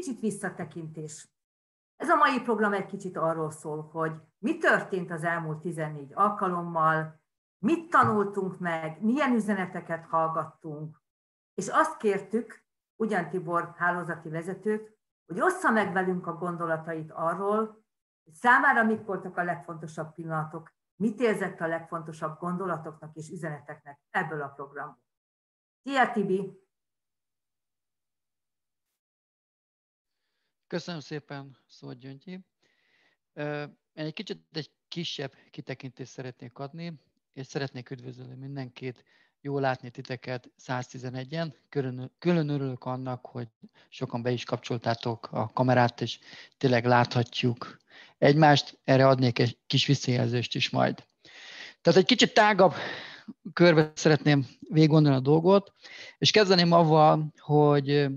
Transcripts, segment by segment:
kicsit visszatekintés. Ez a mai program egy kicsit arról szól, hogy mi történt az elmúlt 14 alkalommal, mit tanultunk meg, milyen üzeneteket hallgattunk, és azt kértük, ugyan Tibor hálózati vezetőt, hogy ossza meg velünk a gondolatait arról, hogy számára mik voltak a legfontosabb pillanatok, mit érzett a legfontosabb gondolatoknak és üzeneteknek ebből a programból. Szia, Tibi! Köszönöm szépen, Szóval Gyöngyi. Én egy kicsit egy kisebb kitekintést szeretnék adni, és szeretnék üdvözölni mindenkit, jó látni titeket 111-en. Külön, külön örülök annak, hogy sokan be is kapcsoltátok a kamerát, és tényleg láthatjuk egymást. Erre adnék egy kis visszajelzést is majd. Tehát egy kicsit tágabb körbe szeretném végiggondolni a dolgot, és kezdeném avval, hogy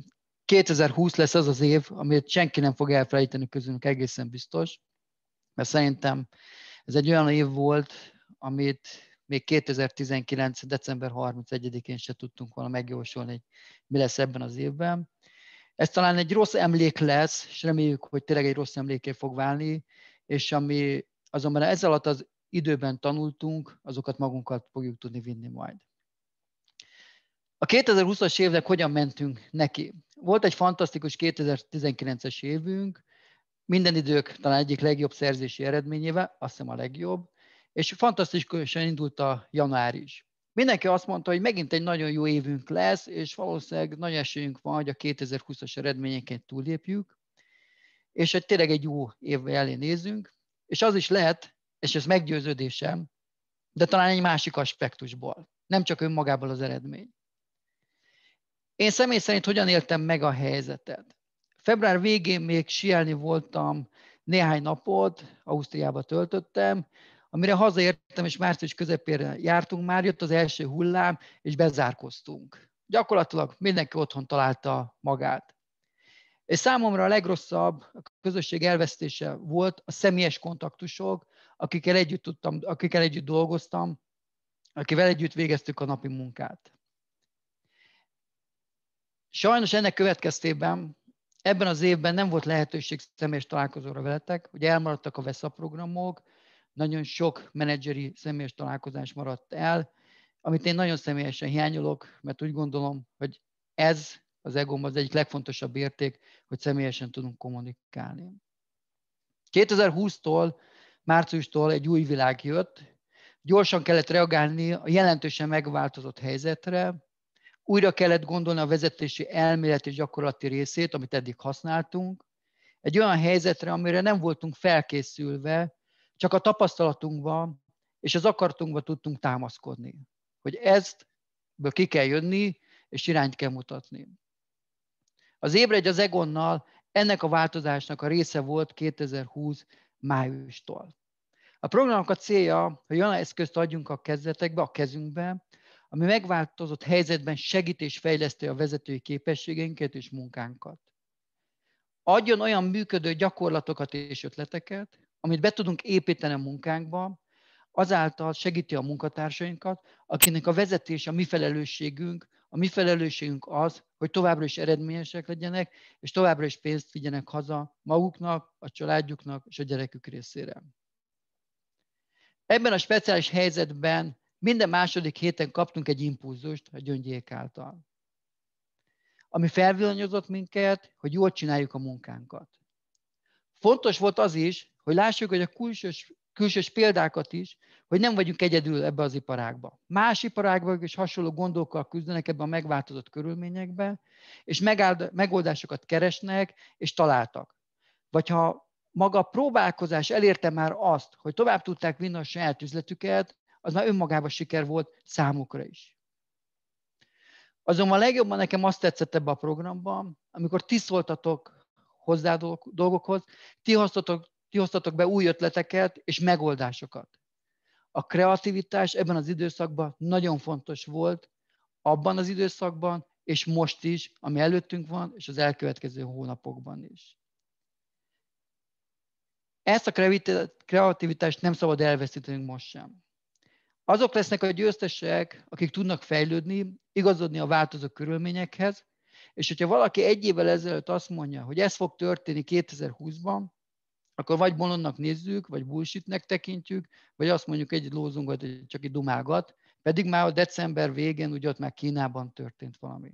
2020 lesz az az év, amit senki nem fog elfelejteni közülünk, egészen biztos, mert szerintem ez egy olyan év volt, amit még 2019. december 31-én se tudtunk volna megjósolni, hogy mi lesz ebben az évben. Ez talán egy rossz emlék lesz, és reméljük, hogy tényleg egy rossz emléké fog válni, és ami azonban ez alatt az időben tanultunk, azokat magunkat fogjuk tudni vinni majd. A 2020-as évnek hogyan mentünk neki? Volt egy fantasztikus 2019-es évünk, minden idők talán egyik legjobb szerzési eredményével, azt hiszem a legjobb, és fantasztikusan indult a január is. Mindenki azt mondta, hogy megint egy nagyon jó évünk lesz, és valószínűleg nagy esélyünk van, hogy a 2020-as eredményeket túllépjük, és hogy tényleg egy jó év elé nézünk, és az is lehet, és ez meggyőződésem, de talán egy másik aspektusból, nem csak önmagából az eredmény. Én személy szerint hogyan éltem meg a helyzetet? Február végén még sielni voltam néhány napot, Ausztriába töltöttem, amire hazaértem, és március közepére jártunk már, jött az első hullám, és bezárkoztunk. Gyakorlatilag mindenki otthon találta magát. És számomra a legrosszabb a közösség elvesztése volt a személyes kontaktusok, akikkel együtt, tudtam, akikkel együtt dolgoztam, akivel együtt végeztük a napi munkát. Sajnos ennek következtében ebben az évben nem volt lehetőség személyes találkozóra veletek, ugye elmaradtak a VESZA programok, nagyon sok menedzseri személyes találkozás maradt el, amit én nagyon személyesen hiányolok, mert úgy gondolom, hogy ez az egóm az egyik legfontosabb érték, hogy személyesen tudunk kommunikálni. 2020-tól, márciustól egy új világ jött, gyorsan kellett reagálni a jelentősen megváltozott helyzetre, újra kellett gondolni a vezetési elméleti és gyakorlati részét, amit eddig használtunk, egy olyan helyzetre, amire nem voltunk felkészülve, csak a tapasztalatunkban és az akartunkban tudtunk támaszkodni. Hogy ezt ki kell jönni, és irányt kell mutatni. Az Ébredj az Egonnal ennek a változásnak a része volt 2020 májustól. A programnak a célja, hogy olyan eszközt adjunk a kezdetekbe, a kezünkbe, ami megváltozott helyzetben segít és fejleszti a vezetői képességeinket és munkánkat. Adjon olyan működő gyakorlatokat és ötleteket, amit be tudunk építeni a munkánkba, azáltal segíti a munkatársainkat, akinek a vezetés a mi felelősségünk, a mi felelősségünk az, hogy továbbra is eredményesek legyenek, és továbbra is pénzt vigyenek haza maguknak, a családjuknak és a gyerekük részére. Ebben a speciális helyzetben minden második héten kaptunk egy impulzust a gyöngyék által, ami felvillanyozott minket, hogy jól csináljuk a munkánkat. Fontos volt az is, hogy lássuk, hogy a külsős, külsős példákat is, hogy nem vagyunk egyedül ebbe az iparágba. Más iparágban is hasonló gondokkal küzdenek ebben a megváltozott körülményekben, és megoldásokat keresnek, és találtak. Vagy ha maga a próbálkozás elérte már azt, hogy tovább tudták vinni a saját üzletüket, az már önmagában siker volt számukra is. Azonban legjobban nekem azt tetszett ebbe a programban, amikor ti szóltatok hozzá dolgokhoz, ti hoztatok ti hoztatok be új ötleteket és megoldásokat. A kreativitás ebben az időszakban nagyon fontos volt, abban az időszakban, és most is, ami előttünk van, és az elkövetkező hónapokban is. Ezt a kreativitást nem szabad elveszítenünk most sem. Azok lesznek a győztesek, akik tudnak fejlődni, igazodni a változó körülményekhez, És hogyha valaki egy évvel ezelőtt azt mondja, hogy ez fog történni 2020-ban, akkor vagy bolondnak nézzük, vagy bullshitnek tekintjük, vagy azt mondjuk egy lózunkat, hogy csak egy dumálgat, pedig már a december végén ugye ott már Kínában történt valami.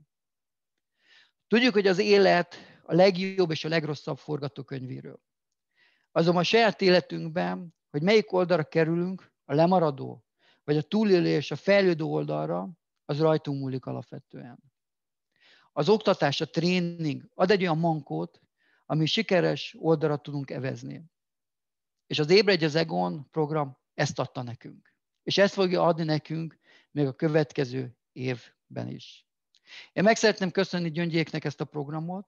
Tudjuk, hogy az élet a legjobb és a legrosszabb forgatókönyvéről. Azonban a saját életünkben, hogy melyik oldalra kerülünk, a lemaradó, vagy a túlélés a fejlődő oldalra, az rajtunk múlik alapvetően. Az oktatás, a tréning ad egy olyan mankót, ami sikeres oldalra tudunk evezni. És az Ébredj az Egon program ezt adta nekünk. És ezt fogja adni nekünk még a következő évben is. Én meg szeretném köszönni Gyöngyéknek ezt a programot.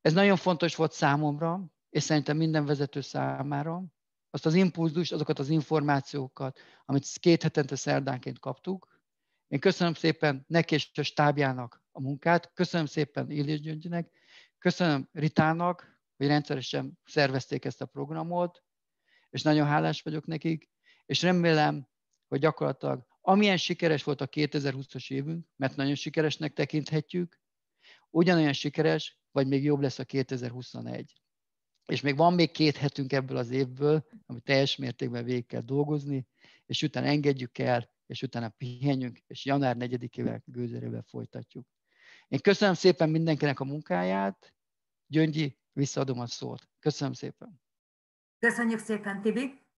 Ez nagyon fontos volt számomra, és szerintem minden vezető számára. Azt az impulzus, azokat az információkat, amit két hetente szerdánként kaptuk. Én köszönöm szépen neki és a stábjának a munkát, köszönöm szépen Illés Gyöngynek, köszönöm Ritának, hogy rendszeresen szervezték ezt a programot, és nagyon hálás vagyok nekik, és remélem, hogy gyakorlatilag amilyen sikeres volt a 2020-as évünk, mert nagyon sikeresnek tekinthetjük, ugyanolyan sikeres, vagy még jobb lesz a 2021. És még van még két hetünk ebből az évből, amit teljes mértékben végig kell dolgozni, és utána engedjük el, és utána pihenjünk, és január 4-ével gőzerővel folytatjuk. Én köszönöm szépen mindenkinek a munkáját. Gyöngyi, visszaadom a szót. Köszönöm szépen. Köszönjük szépen, Tibi.